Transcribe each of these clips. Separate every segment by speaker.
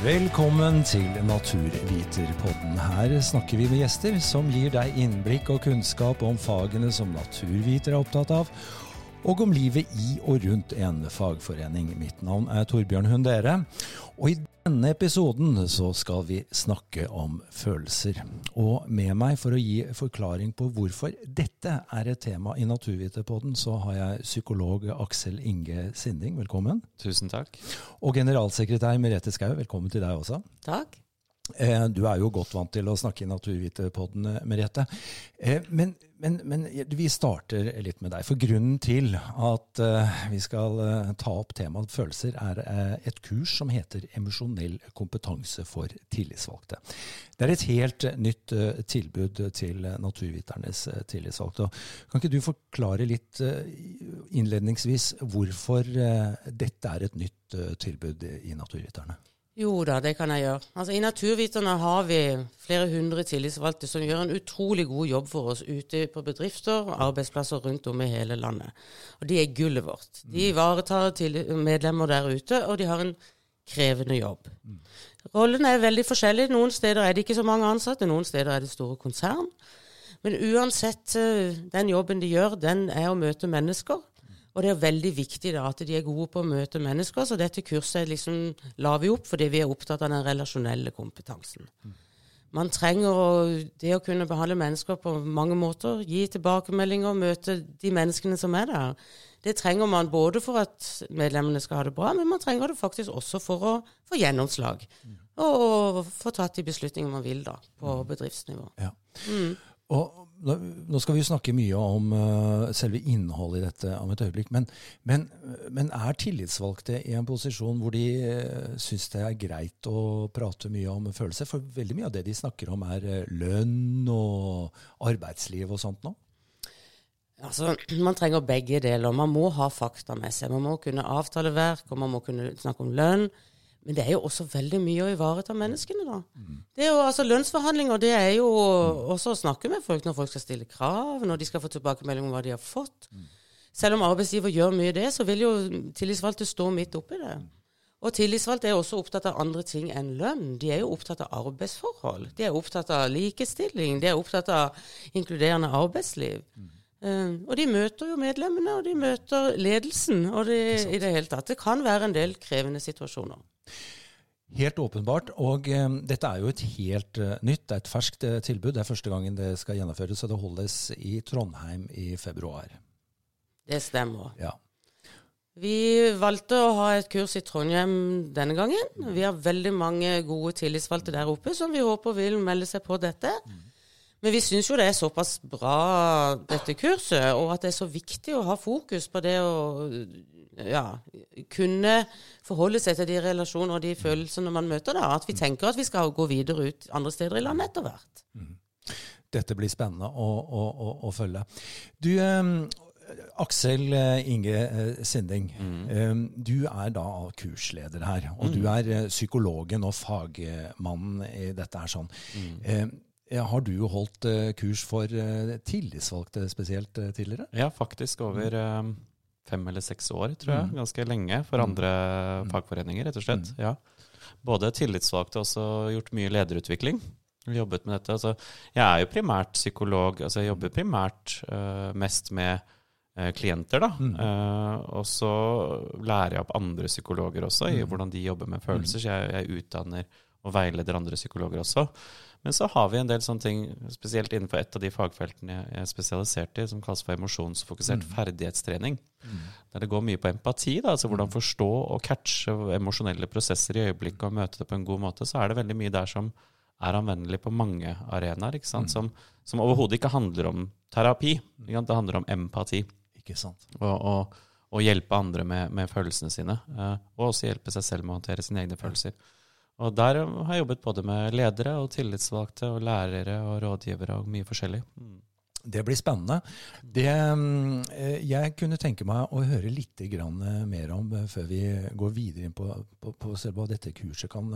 Speaker 1: Velkommen til Naturviterpodden. Her snakker vi med gjester som gir deg innblikk og kunnskap om fagene som naturvitere er opptatt av, og om livet i og rundt en fagforening. Mitt navn er Torbjørn Hundere, og i denne episoden så skal vi snakke om følelser. Og med meg for å gi forklaring på hvorfor dette er et tema i Naturviterpodden, så har jeg psykolog Aksel Inge Sinding. Velkommen.
Speaker 2: Tusen takk.
Speaker 1: Og generalsekretær Merete Skau, velkommen til deg også.
Speaker 3: Takk.
Speaker 1: Eh, du er jo godt vant til å snakke i Naturviterpodden, Merete. Eh, men, men, men, vi starter litt med deg. For grunnen til at eh, vi skal ta opp temaet følelser, er et kurs som heter Emosjonell kompetanse for tillitsvalgte. Det er et helt nytt tilbud til naturviternes tillitsvalgte. Kan ikke du forklare litt innledningsvis hvorfor dette er et nytt tilbud i Naturviterne?
Speaker 3: Jo da, det kan jeg gjøre. Altså, I Naturviterne har vi flere hundre tillitsvalgte som gjør en utrolig god jobb for oss ute på bedrifter og arbeidsplasser rundt om i hele landet. Og de er gullet vårt. De ivaretar medlemmer der ute, og de har en krevende jobb. Rollene er veldig forskjellige. Noen steder er det ikke så mange ansatte, noen steder er det store konsern. Men uansett, eh, den jobben de gjør, den er å møte mennesker. Og det er veldig viktig da, at de er gode på å møte mennesker, så dette kurset liksom la vi opp fordi vi er opptatt av den relasjonelle kompetansen. Man trenger å, det å kunne behandle mennesker på mange måter, gi tilbakemeldinger, møte de menneskene som er der. Det trenger man både for at medlemmene skal ha det bra, men man trenger det faktisk også for å få gjennomslag. Og, og få tatt de beslutningene man vil da, på bedriftsnivå.
Speaker 1: Ja. Mm. Og nå skal vi snakke mye om uh, selve innholdet i dette om et øyeblikk. Men, men, men er tillitsvalgte i en posisjon hvor de uh, syns det er greit å prate mye om følelser? For veldig mye av det de snakker om, er uh, lønn og arbeidsliv og sånt nå?
Speaker 3: Altså, Man trenger begge deler. Man må ha fakta med seg. Man må kunne avtale verk, og man må kunne snakke om lønn. Men det er jo også veldig mye å ivareta menneskene, da. Mm. Det er jo, altså Lønnsforhandlinger det er jo også å snakke med folk når folk skal stille krav, når de skal få tilbakemelding om hva de har fått. Mm. Selv om arbeidsgiver gjør mye det, så vil jo tillitsvalgte stå midt oppi det. Og tillitsvalgte er også opptatt av andre ting enn lønn. De er jo opptatt av arbeidsforhold. De er opptatt av likestilling. De er opptatt av inkluderende arbeidsliv. Mm. Uh, og de møter jo medlemmene, og de møter ledelsen. Og det, i det hele tatt. Det kan være en del krevende situasjoner.
Speaker 1: Helt åpenbart. Og um, dette er jo et helt uh, nytt, det er et ferskt uh, tilbud. Det er første gangen det skal gjennomføres, og det holdes i Trondheim i februar.
Speaker 3: Det stemmer.
Speaker 1: Ja.
Speaker 3: Vi valgte å ha et kurs i Trondheim denne gangen. Vi har veldig mange gode tillitsvalgte der oppe som vi håper vil melde seg på dette. Men vi syns jo det er såpass bra, dette kurset, og at det er så viktig å ha fokus på det å ja, kunne forholde seg til de relasjoner og de følelsene man møter da. At vi tenker at vi skal gå videre ut andre steder i landet etter hvert. Mm.
Speaker 1: Dette blir spennende å, å, å, å følge. Du, eh, Aksel eh, Inge eh, Sinding, mm. eh, du er da kursleder her. Og mm. du er psykologen og fagmannen i dette her sånn. Har du holdt kurs for tillitsvalgte spesielt tidligere?
Speaker 2: Ja, faktisk over fem eller seks år, tror jeg. Mm. Ganske lenge for mm. andre mm. fagforeninger, rett og slett. Ja. Både tillitsvalgte og også gjort mye lederutvikling. Jobbet med dette. Altså, jeg er jo primært psykolog. altså Jeg jobber primært uh, mest med uh, klienter, da. Mm. Uh, og så lærer jeg opp andre psykologer også i mm. hvordan de jobber med følelser. Så jeg, jeg utdanner og veileder andre psykologer også. Men så har vi en del sånne ting, spesielt innenfor et av de fagfeltene jeg er spesialisert i, som kalles for emosjonsfokusert mm. ferdighetstrening. Mm. Der det går mye på empati, da, altså hvordan mm. forstå og catche emosjonelle prosesser i øyeblikket og møte det på en god måte. Så er det veldig mye der som er anvendelig på mange arenaer, ikke sant? Mm. som, som overhodet ikke handler om terapi. Det handler om empati.
Speaker 1: Ikke sant.
Speaker 2: Og, og, og hjelpe andre med, med følelsene sine. Eh, og også hjelpe seg selv med å håndtere sine egne følelser. Og der har jeg jobbet både med ledere og tillitsvalgte og lærere og rådgivere og mye forskjellig. Mm.
Speaker 1: Det blir spennende. Det, eh, jeg kunne tenke meg å høre litt grann eh, mer om eh, før vi går videre inn på, på, på hva dette kurset kan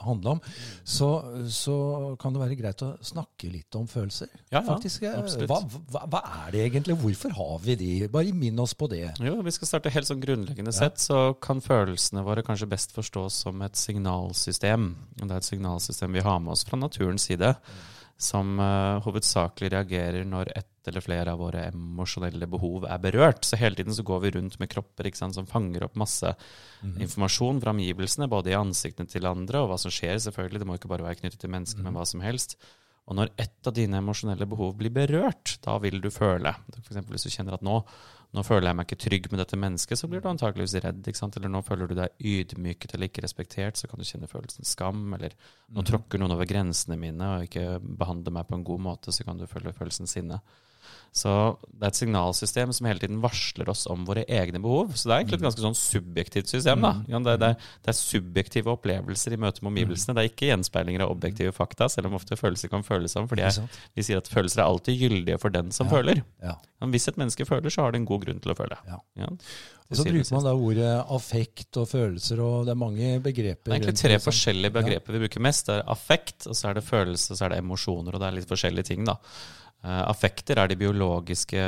Speaker 1: handle om. Så, så, kan det være greit å snakke litt om følelser.
Speaker 2: Ja, ja faktisk.
Speaker 1: Hva, hva, hva, er det egentlig? Hvorfor har vi de? Bare minn oss på det.
Speaker 2: Jo, Vi skal starte helt sånn grunnleggende ja. sett. Så kan følelsene våre kanskje best forstås som et signalsystem. Det er et signalsystem vi har med oss fra naturens side. Mm som uh, hovedsakelig reagerer når ett eller flere av våre emosjonelle behov er berørt. Så hele tiden så går vi rundt med kropper sant, som fanger opp masse mm -hmm. informasjon fra omgivelsene, både i ansiktene til andre og hva som skjer, selvfølgelig. Det må ikke bare være knyttet til mennesker, mm -hmm. men hva som helst. Og når ett av dine emosjonelle behov blir berørt, da vil du føle. F.eks. hvis du kjenner at nå nå føler jeg meg ikke trygg med dette mennesket, så blir du antakeligvis redd. ikke sant? Eller nå føler du deg ydmyket eller ikke respektert, så kan du kjenne følelsen skam. Eller nå mhm. tråkker noen over grensene mine og ikke behandler meg på en god måte, så kan du føle følelsen sinne. Så det er et signalsystem som hele tiden varsler oss om våre egne behov. Så det er egentlig et mm. ganske sånn subjektivt system. da. Mm. Det, det, det er subjektive opplevelser i møte med omgivelsene. Mm. Det er ikke gjenspeilinger av objektive fakta, selv om ofte følelser kan føles som. fordi vi sier at følelser er alltid gyldige for den som ja. føler. Ja. Hvis et menneske føler, så har det en god grunn til å føle. Ja.
Speaker 1: Ja. Og så bruker man da ordet affekt og følelser, og det er mange begreper.
Speaker 2: Det er egentlig tre forskjellige begreper vi bruker mest. Det er affekt, og så er det følelse, og så er det emosjoner. Og det er litt forskjellige ting, da. Eh, affekter er de biologiske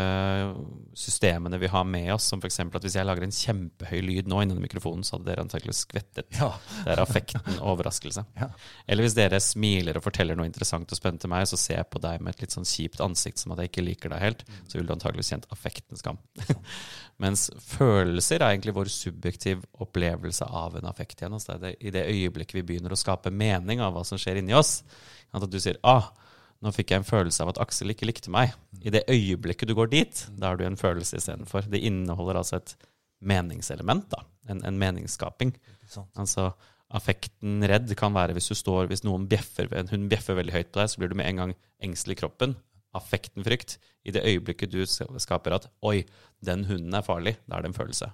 Speaker 2: systemene vi har med oss. Som f.eks. at hvis jeg lager en kjempehøy lyd nå innen mikrofonen, så hadde dere antakelig skvettet. Ja. Det er affekten overraskelse. Ja. Eller hvis dere smiler og forteller noe interessant og spennende til meg, så ser jeg på deg med et litt sånn kjipt ansikt som at jeg ikke liker deg helt, så vil du antakelig kjent affektens skam. Mens følelser er egentlig vår subjektiv opplevelse av en affekt igjen. Altså det er det, I det øyeblikket vi begynner å skape mening av hva som skjer inni oss, at du sier ah, nå fikk jeg en følelse av at Aksel ikke likte meg. I det øyeblikket du går dit, da har du en følelse istedenfor. Det inneholder altså et meningselement, da. En, en meningsskaping. Altså, affekten redd kan være hvis du står, hvis noen bjeffer, en hund bjeffer veldig høyt på deg, så blir du med en gang engstelig i kroppen. Affekten frykt. I det øyeblikket du skaper at 'oi, den hunden er farlig', da er det en følelse.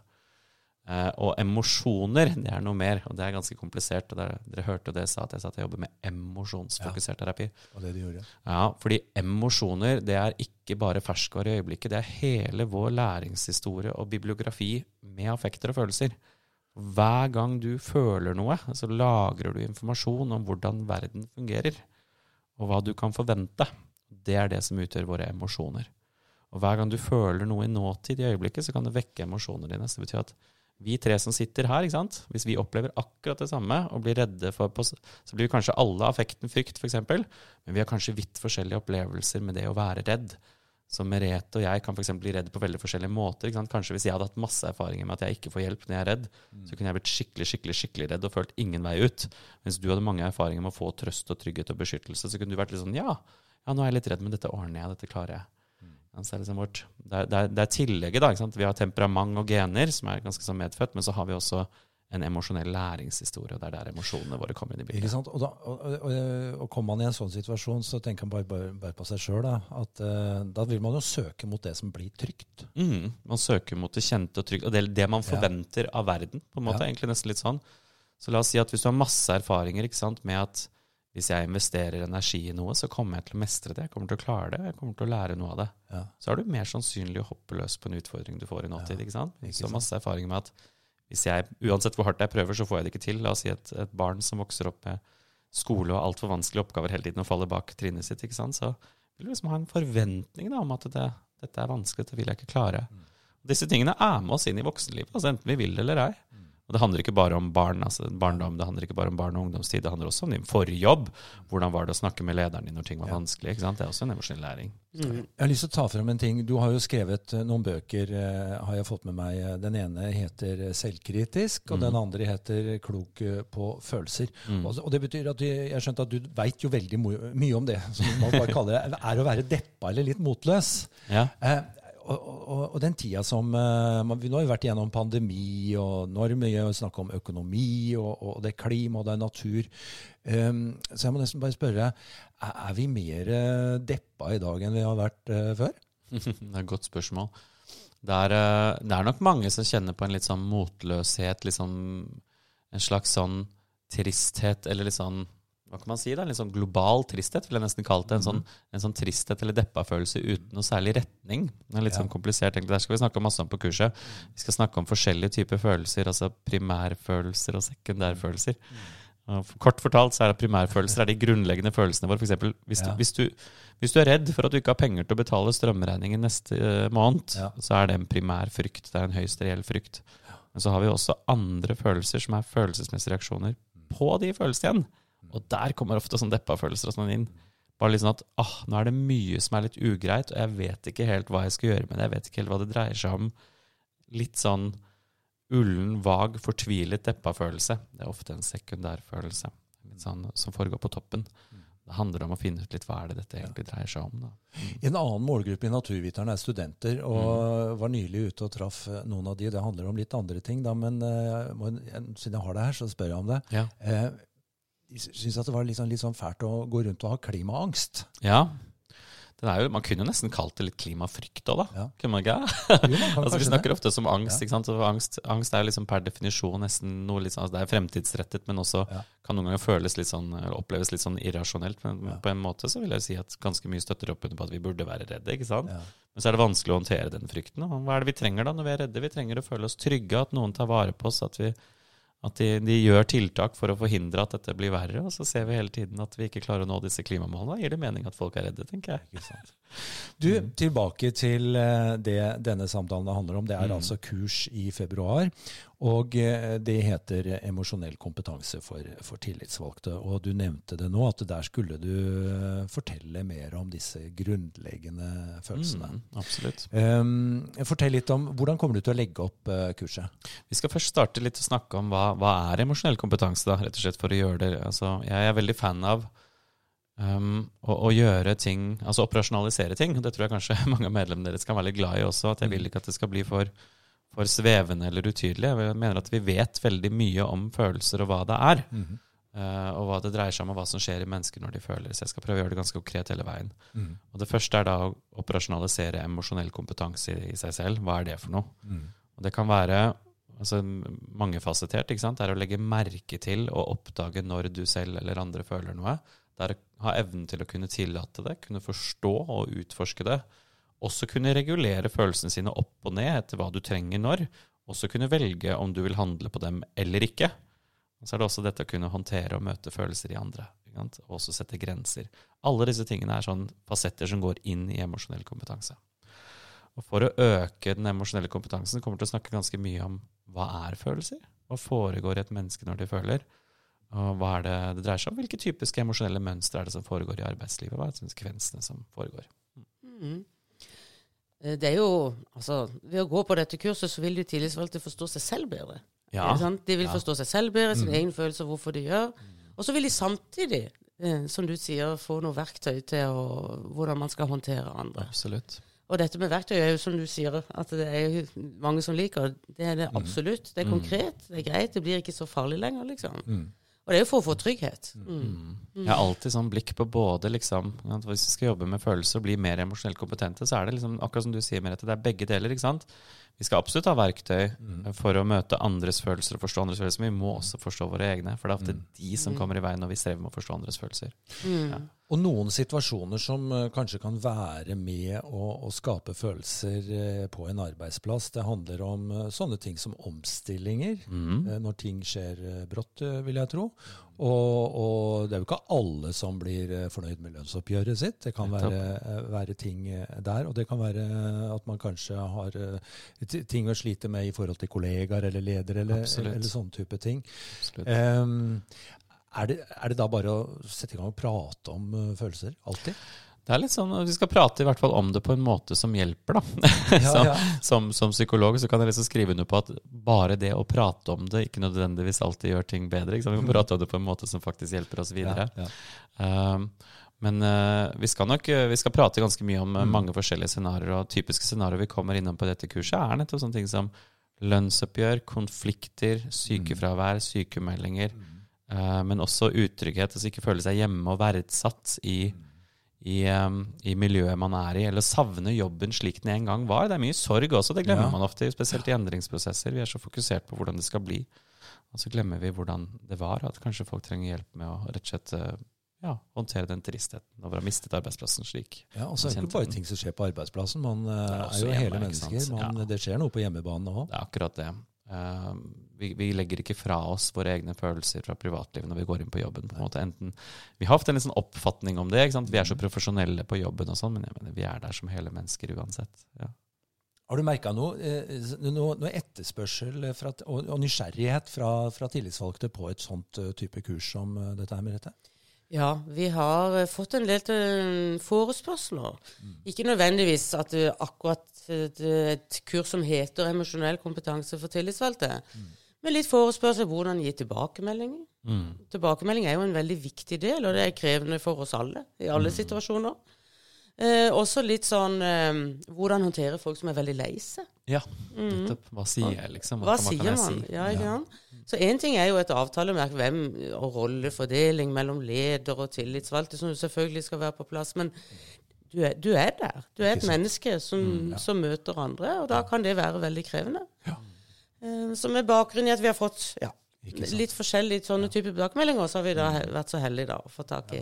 Speaker 2: Uh, og emosjoner, det er noe mer, og det er ganske komplisert. og der, Dere hørte det jeg sa, at jeg sa at jeg jobber med emosjonsfokusert terapi.
Speaker 1: og det de gjorde.
Speaker 2: Ja, Fordi emosjoner det er ikke bare ferskvare i øyeblikket. Det er hele vår læringshistorie og bibliografi med affekter og følelser. Hver gang du føler noe, så lagrer du informasjon om hvordan verden fungerer, og hva du kan forvente. Det er det som utgjør våre emosjoner. Og hver gang du føler noe i nåtid i øyeblikket, så kan det vekke emosjonene dine. Så det betyr at vi tre som sitter her, ikke sant? hvis vi opplever akkurat det samme og blir redde for Så blir vi kanskje alle affekten frykt, f.eks., men vi har kanskje vidt forskjellige opplevelser med det å være redd. Så Merete og jeg kan for bli redd på veldig forskjellige måter. Ikke sant? Kanskje Hvis jeg hadde hatt masse erfaringer med at jeg ikke får hjelp når jeg er redd, mm. så kunne jeg blitt skikkelig skikkelig, skikkelig redd og følt ingen vei ut. Mens du hadde mange erfaringer med å få trøst og trygghet og beskyttelse, så kunne du vært litt sånn ja, ja, nå er jeg litt redd, men dette ordner jeg, dette klarer jeg. Altså, det, liksom vårt, det, er, det, er, det, er, tillegget. da, Vi har temperament og gener, som er ganske sånn medfødt, men så har vi også en emosjonell læringshistorie. og Det er der emosjonene våre kommer inn i bildet.
Speaker 1: Og, da, og, og, og Kommer man i en sånn situasjon, så tenker man bare, bare, bare på seg sjøl. At uh, da vil man jo søke mot det som blir trygt.
Speaker 2: Mm, man søker mot det kjente og trygge, og det, det man forventer ja. av verden. på en måte, ja. egentlig nesten litt sånn. Så la oss si at hvis du har masse erfaringer sant, med at hvis jeg investerer energi i noe, så kommer jeg til å mestre det. Jeg kommer til å klare det. Jeg kommer til å lære noe av det. Ja. Så er du mer sannsynlig å hoppe løs på en utfordring du får i nåtid. Ja. ikke sant? Ikke så masse erfaring med at hvis jeg, uansett hvor hardt jeg prøver, så får jeg det ikke til. La oss si et, et barn som vokser opp med skole og altfor vanskelige oppgaver hele tiden og faller bak trinnet sitt, ikke sant? så vil du liksom ha en forventning da, om at det, dette er vanskelig, dette vil jeg ikke klare. Mm. Disse tingene er med oss inn i voksenlivet, altså enten vi vil det eller ei. Og det handler ikke bare om barn, altså barndom, det handler ikke bare om barn og ungdomstid, det handler også om din forrige jobb. Hvordan var det å snakke med lederen din når ting var ja. vanskelig? ikke sant? Det er også en emosjonell læring.
Speaker 1: Mm. Jeg har lyst til å ta frem en ting. Du har jo skrevet eh, noen bøker, eh, har jeg fått med meg. Den ene heter 'Selvkritisk', og mm. den andre heter 'Klok på følelser'. Mm. Og, det betyr at du, jeg skjønte at du veit jo veldig mye om det, som man bare kaller det, er å være deppa eller litt motløs. Ja. Eh, og, og, og, den tida som uh, vi Nå har vi vært igjennom pandemi, og nå er det mye snakk om økonomi, og, og, det er klima, og det er natur. Um, så jeg må nesten bare spørre, er, er vi mer uh, deppa i dag enn vi har vært uh, før?
Speaker 2: det er et godt spørsmål. Det er, det er, nok mange som kjenner på en litt sånn motløshet, liksom en slags sånn tristhet, eller litt sånn hva kan man si da, en sånn global tristhet, vil jeg nesten kalle det. En sånn, en sånn tristhet eller deppa-følelse uten noe særlig retning. Det er litt
Speaker 1: Ja.
Speaker 2: sånn komplisert. egentlig. Der skal vi snakke masse om på kurset. Vi skal snakke om forskjellige typer følelser, altså primærfølelser og sekundærfølelser. Og Kort fortalt så er det primærfølelser er de grunnleggende følelsene våre. For eksempel, hvis,
Speaker 1: Ja.
Speaker 2: du, hvis, du, hvis du er redd for at du ikke har penger til å betale strømregningen neste uh, måned,
Speaker 1: Ja.
Speaker 2: så er det en primær frykt. Det er en høyst reell frykt. Men så har vi også andre følelser som er følelsesmessige reaksjoner på de følelsene igjen. Og der kommer ofte sånn deppa-følelser og sånn inn. Bare litt sånn at ah, nå er det mye som er litt ugreit, og jeg vet ikke helt hva jeg skal gjøre med det. Jeg vet ikke helt hva det dreier seg om. Litt sånn ullen, vag, fortvilet deppa-følelse. Det er ofte en sekundærfølelse sånn, som foregår på toppen. Det handler om å finne ut litt hva er det dette egentlig dreier seg om. Da.
Speaker 1: En annen målgruppe i Naturviterne er studenter, og var nylig ute og traff eh, noen av de. Det handler om litt andre ting, da, men uh, siden jeg har det her, så spør jeg om det.
Speaker 2: Ja.
Speaker 1: Eh, de syns at det var litt sånn, litt sånn fælt å gå rundt og ha klimaangst.
Speaker 2: ja. Er jo, man kunne jo nesten kalt det litt klimafrykt òg, da.
Speaker 1: Ja.
Speaker 2: Kunne man ikke?
Speaker 1: Jo, man
Speaker 2: altså, vi snakker
Speaker 1: det.
Speaker 2: ofte som angst.
Speaker 1: Ja.
Speaker 2: ikke sant? Angst, angst er jo liksom per definisjon nesten noe litt sånn, altså Det er fremtidsrettet, men også
Speaker 1: Ja.
Speaker 2: kan noen ganger føles litt sånn, eller oppleves litt sånn irrasjonelt. Men på en måte så vil jeg si at ganske mye støtter opp under på at vi burde være redde. ikke sant? Men så er det vanskelig å håndtere den frykten. Og hva er det vi trenger da når vi er redde? Vi trenger å føle oss trygge, at noen tar vare på oss, at, vi, at de, de gjør tiltak for å forhindre at dette blir verre. Og så ser vi hele tiden at vi ikke klarer å nå disse klimamålene. Da gir det mening at folk er redde, tenker jeg.
Speaker 1: Ikke sant. Du, tilbake til eh, det denne samtalen handler om. Det er
Speaker 2: Mm.
Speaker 1: altså kurs i februar. Og eh, det heter emosjonell kompetanse for, for tillitsvalgte. Og du nevnte det nå, at der skulle du eh, fortelle mer om disse grunnleggende følelsene.
Speaker 2: Mm, absolutt.
Speaker 1: Um, fortell litt om hvordan kommer du til å legge opp kurset?
Speaker 2: Vi skal først starte litt å snakke om hva, hva er emosjonell kompetanse, da, rett og slett for å gjøre det. Altså, jeg er veldig fan av um, å, og, gjøre ting, altså operasjonalisere ting. Det tror jeg kanskje mange av medlemmene deres kan være litt glad i også. At jeg vil ikke at det skal bli for, for svevende eller utydelig. Jeg mener at vi vet veldig mye om følelser og hva det er.
Speaker 1: Mm
Speaker 2: -hmm. uh, og hva det dreier seg om, og hva som skjer i mennesker når de føler. Så jeg skal prøve å gjøre det ganske konkret hele veien.
Speaker 1: Mhm.
Speaker 2: Og Det første er da å operasjonalisere emosjonell kompetanse i, i seg selv. Hva er det for noe?
Speaker 1: Mhm.
Speaker 2: Og det kan være altså, mangefasettert. ikke sant? Det er å legge merke til og oppdage når du selv eller andre føler noe. Det er å ha evnen til å kunne tillate det, kunne forstå og utforske det. Også kunne regulere følelsene sine opp og ned etter hva du trenger når. Også kunne velge om du vil handle på dem eller ikke. Og så er det også dette å kunne håndtere og møte følelser i andre. Og også sette grenser. Alle disse tingene er sånn fasetter som går inn i emosjonell kompetanse. Og for å øke den emosjonelle kompetansen kommer vi til å snakke ganske mye om hva er følelser? Hva foregår i et menneske når de føler? Og hva er det det dreier seg om? Hvilke typiske emosjonelle mønstre er det som foregår i arbeidslivet? Hva er konsekvensene som foregår?
Speaker 3: Mm. Eh, Det er jo, altså, Ved å gå på dette kurset så vil de tillitsvalgte forstå seg selv bedre. Sant? De vil
Speaker 1: Ja.
Speaker 3: forstå seg selv bedre, sin
Speaker 1: mm.
Speaker 3: egen følelse og hvorfor de gjør. Og så vil de samtidig, eh, som du sier, få noe verktøy til å, hvordan man skal håndtere andre.
Speaker 2: Absolutt.
Speaker 3: Og dette med verktøy er jo som du sier, at det er jo mange som liker. Det er det absolutt. Det er
Speaker 2: Mm.
Speaker 3: konkret, det er greit, det blir ikke så farlig lenger, liksom.
Speaker 1: Mhm.
Speaker 3: Og det er jo for å få trygghet. Mm.
Speaker 2: Mm. Jeg har alltid sånn blikk på både liksom, at Hvis vi skal jobbe med følelser og bli mer emosjonelt kompetente, så er det liksom, akkurat som du sier, Merete, det er begge deler. ikke sant? Vi skal absolutt ha verktøy
Speaker 1: mm.
Speaker 2: for å møte andres følelser og forstå andres følelser, men vi må også forstå våre egne. For det er ofte
Speaker 1: Mm.
Speaker 2: de som
Speaker 3: Mm.
Speaker 2: kommer i veien når vi strever med å forstå andres følelser.
Speaker 3: Mm.
Speaker 2: Ja.
Speaker 1: Og noen situasjoner som eh, kanskje kan være med å, å skape følelser eh, på en arbeidsplass. Det handler om eh, sånne ting som omstillinger.
Speaker 2: Mm.
Speaker 1: Når ting skjer brått, vil jeg tro. Og, og det er jo ikke alle som blir fornøyd med lønnsoppgjøret sitt. Det kan være, være ting der. Og det kan være at man kanskje har ting å slite med i forhold til kollegaer eller ledere eller, eller sånne type ting.
Speaker 2: Absolutt.
Speaker 1: Er, det, er det da bare å sette i gang og prate om uh, følelser? Alltid?
Speaker 2: Det er litt sånn, Vi skal prate i hvert fall om det på en måte som hjelper. da.
Speaker 1: Ja,
Speaker 2: så,
Speaker 1: ja.
Speaker 2: som, som psykolog så kan jeg liksom skrive under på at bare det å prate om det ikke nødvendigvis alltid gjør ting bedre. Vi må prate om det på en måte som faktisk hjelper oss videre.
Speaker 1: Ja.
Speaker 2: Um, men uh, vi skal nok eh, vi skal prate ganske mye om eh,
Speaker 1: Mm.
Speaker 2: mange forskjellige scenarioer. Og typiske scenarioer vi kommer innom på dette kurset, er nettopp sånne ting som lønnsoppgjør, konflikter, sykefravær, sykemeldinger. eh, men også utrygghet, altså ikke føle seg hjemme og verdsatt i, i, i miljøet man er i, eller savne jobben slik den en gang var. Det er mye sorg også, det glemmer
Speaker 1: Ja.
Speaker 2: man ofte, spesielt i endringsprosesser. Vi er så fokusert på hvordan det skal bli. Og så glemmer vi hvordan det var, at kanskje folk trenger hjelp med å rett og slett eh, ja, håndtere den tristheten over å ha mistet arbeidsplassen slik.
Speaker 1: Ja, og så er det ikke bare ting som skjer på arbeidsplassen. Man er,
Speaker 2: er,
Speaker 1: jo
Speaker 2: hjemme,
Speaker 1: hele mennesker. Man,
Speaker 2: Ja.
Speaker 1: Det skjer noe på hjemmebane òg.
Speaker 2: Det er akkurat det. Vi, vi legger ikke fra oss våre egne følelser fra privatlivet når vi går inn på jobben. på en måte. Enten, vi har ofte en sånn oppfatning om det. ikke sant? Vi er så profesjonelle på jobben, og sånn, men jeg mener, vi er der som hele mennesker uansett. Ja.
Speaker 1: Har du merka noe, eh, noe, noe etterspørsel fra, og, og nysgjerrighet fra, fra tillitsvalgte på et sånt eh, type kurs som eh, dette her, Merete?
Speaker 3: Ja, vi har fått en del forespørsler. Ikke nødvendigvis at akkurat et, kurs som heter emosjonell kompetanse for tillitsvalgte, men litt forespørsel hvordan gi tilbakemeldinger.
Speaker 2: Mm.
Speaker 3: Tilbakemelding er jo en veldig viktig del, og det er krevende for oss alle i alle situasjoner. Eh, også litt sånn eh, hvordan håndtere folk som er veldig lei seg.
Speaker 2: ja, nettopp. Hva sier jeg, liksom?
Speaker 3: Hva
Speaker 2: kan-
Speaker 3: sier man?
Speaker 2: si?
Speaker 3: Ja, ikke sant? Så én ting er jo et avtalemerk hvem, og rollefordeling mellom leder og tillitsvalgte, som selvfølgelig skal være på plass. Men du er, du er der. Du er et menneske som, som møter andre, og da kan det være veldig krevende. Eh, Så med bakgrunn i at vi har fått ja, litt forskjellige sånne typer tilbakemeldinger, så har vi da vært så heldige da å få tak i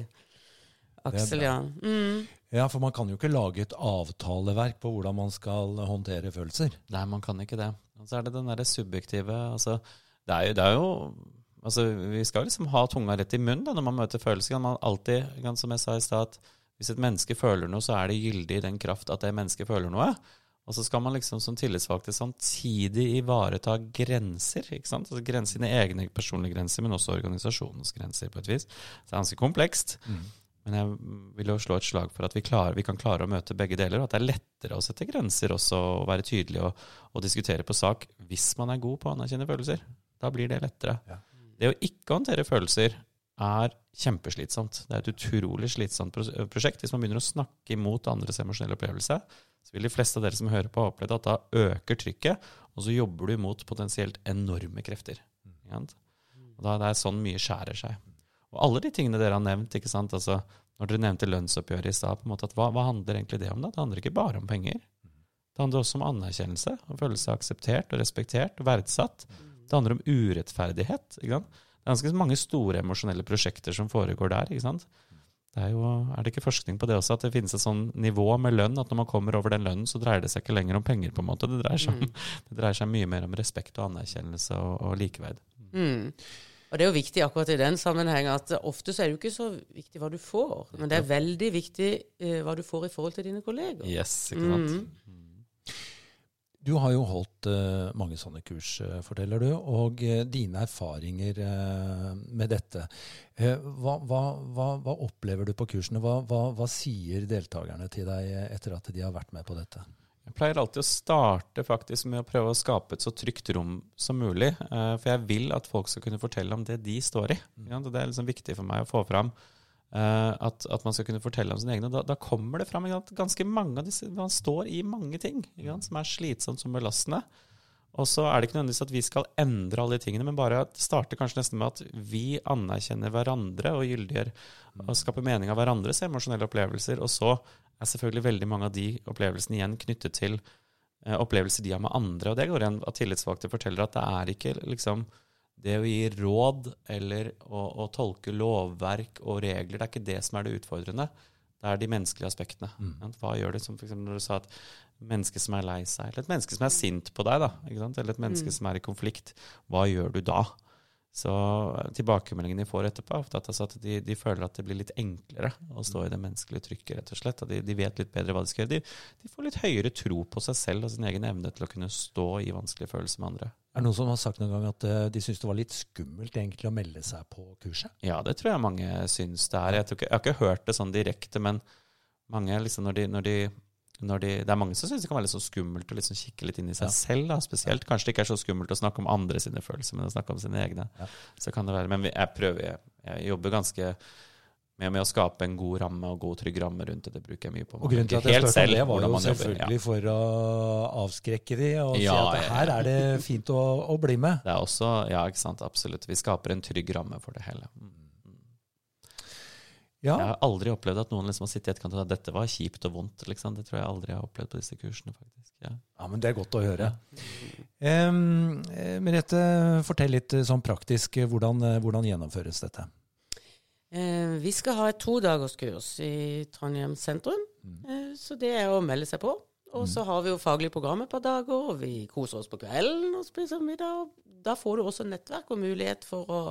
Speaker 3: Aksel,
Speaker 1: Jan.
Speaker 3: ja. Mm.
Speaker 1: Ja, for man kan jo ikke lage et avtaleverk på hvordan man skal håndtere følelser.
Speaker 2: Nei, man kan ikke det. Og så er det den derre subjektive altså, det, er jo, det er jo altså, Vi skal liksom ha tunga rett i munnen da, når man møter følelser. Kan man alltid, som jeg sa i stad, at hvis et menneske føler noe, så er det gyldig i den kraft at det mennesket føler noe. Og så skal man liksom som tillitsvalgte samtidig ivareta grenser. ikke sant? Altså grenser, Sine egne personlige grenser, men også organisasjonens grenser, på et vis. Så det er ganske komplekst. Men jeg vil jo slå et slag for at vi, klarer, vi kan klare å møte begge deler, og at det er lettere å sette grenser også, og være tydelig og, og diskutere på sak hvis man er god på å anerkjenne følelser. Da blir det lettere.
Speaker 1: Ja.
Speaker 2: Det å ikke håndtere følelser er kjempeslitsomt. Det er et utrolig slitsomt prosjekt. Hvis man begynner å snakke imot andres emosjonelle opplevelse, så vil de fleste av dere som hører på, ha opplevd at da øker trykket, og så jobber du imot potensielt enorme krefter. Og da det er sånn mye skjærer seg. Og alle de tingene dere har nevnt, ikke sant? Altså, når dere nevnte lønnsoppgjøret i stad, hva, hva handler egentlig det om? da? Det handler ikke bare om penger. Det handler også om anerkjennelse, å føle seg akseptert og respektert og verdsatt. Det handler om urettferdighet. Det er ganske mange store emosjonelle prosjekter som foregår der. ikke sant? Det er, jo, er det ikke forskning på det også, at det finnes et sånn nivå med lønn, at når man kommer over den lønnen, så dreier det seg ikke lenger om penger, på en måte. Det dreier seg, om, det dreier seg mye mer om respekt og anerkjennelse og, og likeverd.
Speaker 3: Mm. Og det er jo viktig akkurat i den sammenheng at ofte så er det jo ikke så viktig hva du får, men det er veldig viktig eh, hva du får i forhold til dine kolleger.
Speaker 2: Yes, ikke sant?
Speaker 3: Mm.
Speaker 1: Du har jo holdt eh, mange sånne kurs, eh, forteller du, og eh, dine erfaringer med dette. hva, hva, hva, opplever du på kursene? Hva, hva, sier deltakerne til deg etter at de har vært med på dette?
Speaker 2: Jeg pleier alltid å starte faktisk med å prøve å skape et så trygt rom som mulig. For jeg vil at folk skal kunne fortelle om det de står i. sant? Det er liksom viktig for meg å få fram at, at man skal kunne fortelle om sine egne. Da, da kommer det fram at ganske mange av disse Man står i mange ting som er slitsomt, som belastende. Og så er det ikke nødvendigvis at vi skal endre alle de tingene, men bare at starte kanskje nesten med at vi anerkjenner hverandre og gyldiggjør og skaper mening av hverandres emosjonelle opplevelser. Og så er selvfølgelig veldig mange av de opplevelsene igjen knyttet til eh, opplevelser de har med andre. Og det går igjen at tillitsvalgte forteller at det er ikke liksom det å gi råd eller å, å tolke lovverk og regler, det er ikke det som er det utfordrende. Det er de menneskelige aspektene. Mm. Hva gjør det? Som for eksempel når du sa at menneske som er lei seg, eller et menneske som er sint på deg, da, ikke sant? eller et menneske som er i konflikt, hva gjør du da? Så eh, tilbakemeldingene de får etterpå, er ofte at, altså at de, de føler at det blir litt enklere å stå i det menneskelige trykket, rett og slett. Og de, de vet litt bedre hva de skal gjøre. De, de får litt høyere tro på seg selv og sin egen evne til å kunne stå i vanskelige følelser med andre.
Speaker 1: Er det noen som har sagt noen gang at eh, de syns det var litt skummelt egentlig å melde seg på kurset?
Speaker 2: Ja, det tror jeg mange syns det er. Jeg, ikke, jeg har ikke hørt det sånn direkte, men mange liksom når de, når de, de Det er mange som syns det kan være litt sånn skummelt å liksom kikke litt inn i seg
Speaker 1: Ja.
Speaker 2: selv. da, Spesielt. Kanskje det ikke er så skummelt å snakke om andre sine følelser, men å snakke om sine egne.
Speaker 1: Ja.
Speaker 2: Så kan det være, Men jeg prøver, jeg, jeg jobber ganske med, med å skape en god ramme og god trygg ramme rundt det. Det bruker jeg mye på.
Speaker 1: Og grunnen til at jeg spurte om det, var jo selvfølgelig ja. for å avskrekke de og si at her er det fint å, å bli med.
Speaker 2: Det er også, ja, ikke sant, absolutt. Vi skaper en trygg ramme for det hele. Mm.
Speaker 1: Ja.
Speaker 2: Jeg har aldri opplevd at noen liksom har sittet i etterkant og sagt at dette var kjipt og vondt. Liksom. Det tror jeg aldri jeg har opplevd på disse kursene. faktisk. Ja.
Speaker 1: ja, men det er godt å høre. Um, Merete, fortell litt eh, sånn praktisk. eh, Hvordan, hvordan gjennomføres dette?
Speaker 3: Eh, vi skal ha et todagerskurs i Trondheim sentrum, eh, så det er å melde seg på. Og så har vi jo faglig program et par dager, og vi koser oss på kvelden og spiser middag. Da får du også nettverk og mulighet for å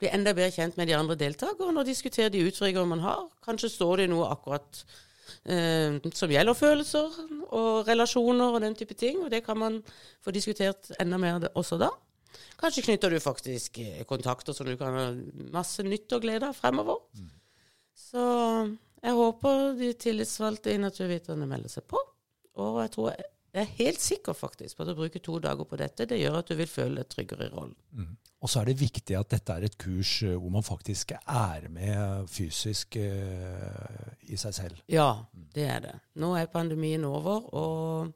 Speaker 3: bli enda bedre kjent med de andre deltakerne og diskutere de utfordringene man har. Kanskje står det noe akkurat eh, som gjelder følelser og relasjoner og den type ting, og det kan man få diskutert enda mer også da. Kanskje knytter du faktisk eh, kontakter som du kan ha masse nytt og glede av fremover. Så jeg håper de tillitsvalgte i Naturviterne melder seg på. Og jeg tror jeg er helt sikker faktisk på at å bruke to dager på dette, det gjør at du vil føle deg tryggere i rollen.
Speaker 1: Og så er det viktig at dette er et kurs eh, hvor man faktisk er med fysisk uh, i seg selv.
Speaker 3: Ja, det er det. Nå er pandemien over, og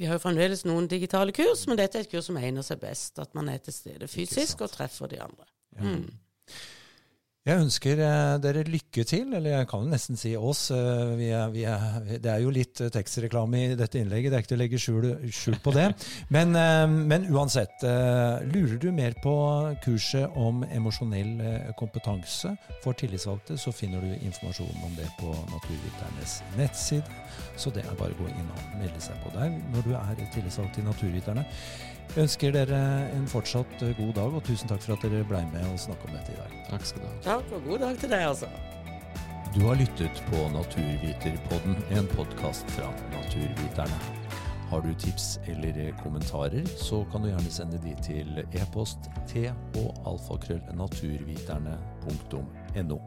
Speaker 3: vi har jo fremdeles noen digitale kurs, men dette er et kurs som egner seg best. At man er til stede fysisk og treffer de andre. Mm.
Speaker 1: Jeg ønsker eh, dere lykke til, eller jeg kan jo nesten si oss. eh, Vi er, vi er, det er jo litt eh, tekstreklame i dette innlegget, det er ikke til å legge skjul, skjul på det. Men, men uansett, lurer du mer på kurset om emosjonell kompetanse for tillitsvalgte, så finner du informasjon om det på Naturviternes nettside. Så det er bare å gå inn og melde seg på der når du er tillitsvalgt i Naturviterne. Jeg ønsker dere en fortsatt eh, god dag, og tusen takk for at dere ble med og snakka om dette i dag.
Speaker 2: Takk skal du ha.
Speaker 3: Takk, og god dag til deg, altså.
Speaker 1: Du har lyttet på Naturviterpodden, en podkast fra Naturviterne. Har du tips eller kommentarer, så kan du gjerne sende de til e-post t og alfakrøll naturviterne.no.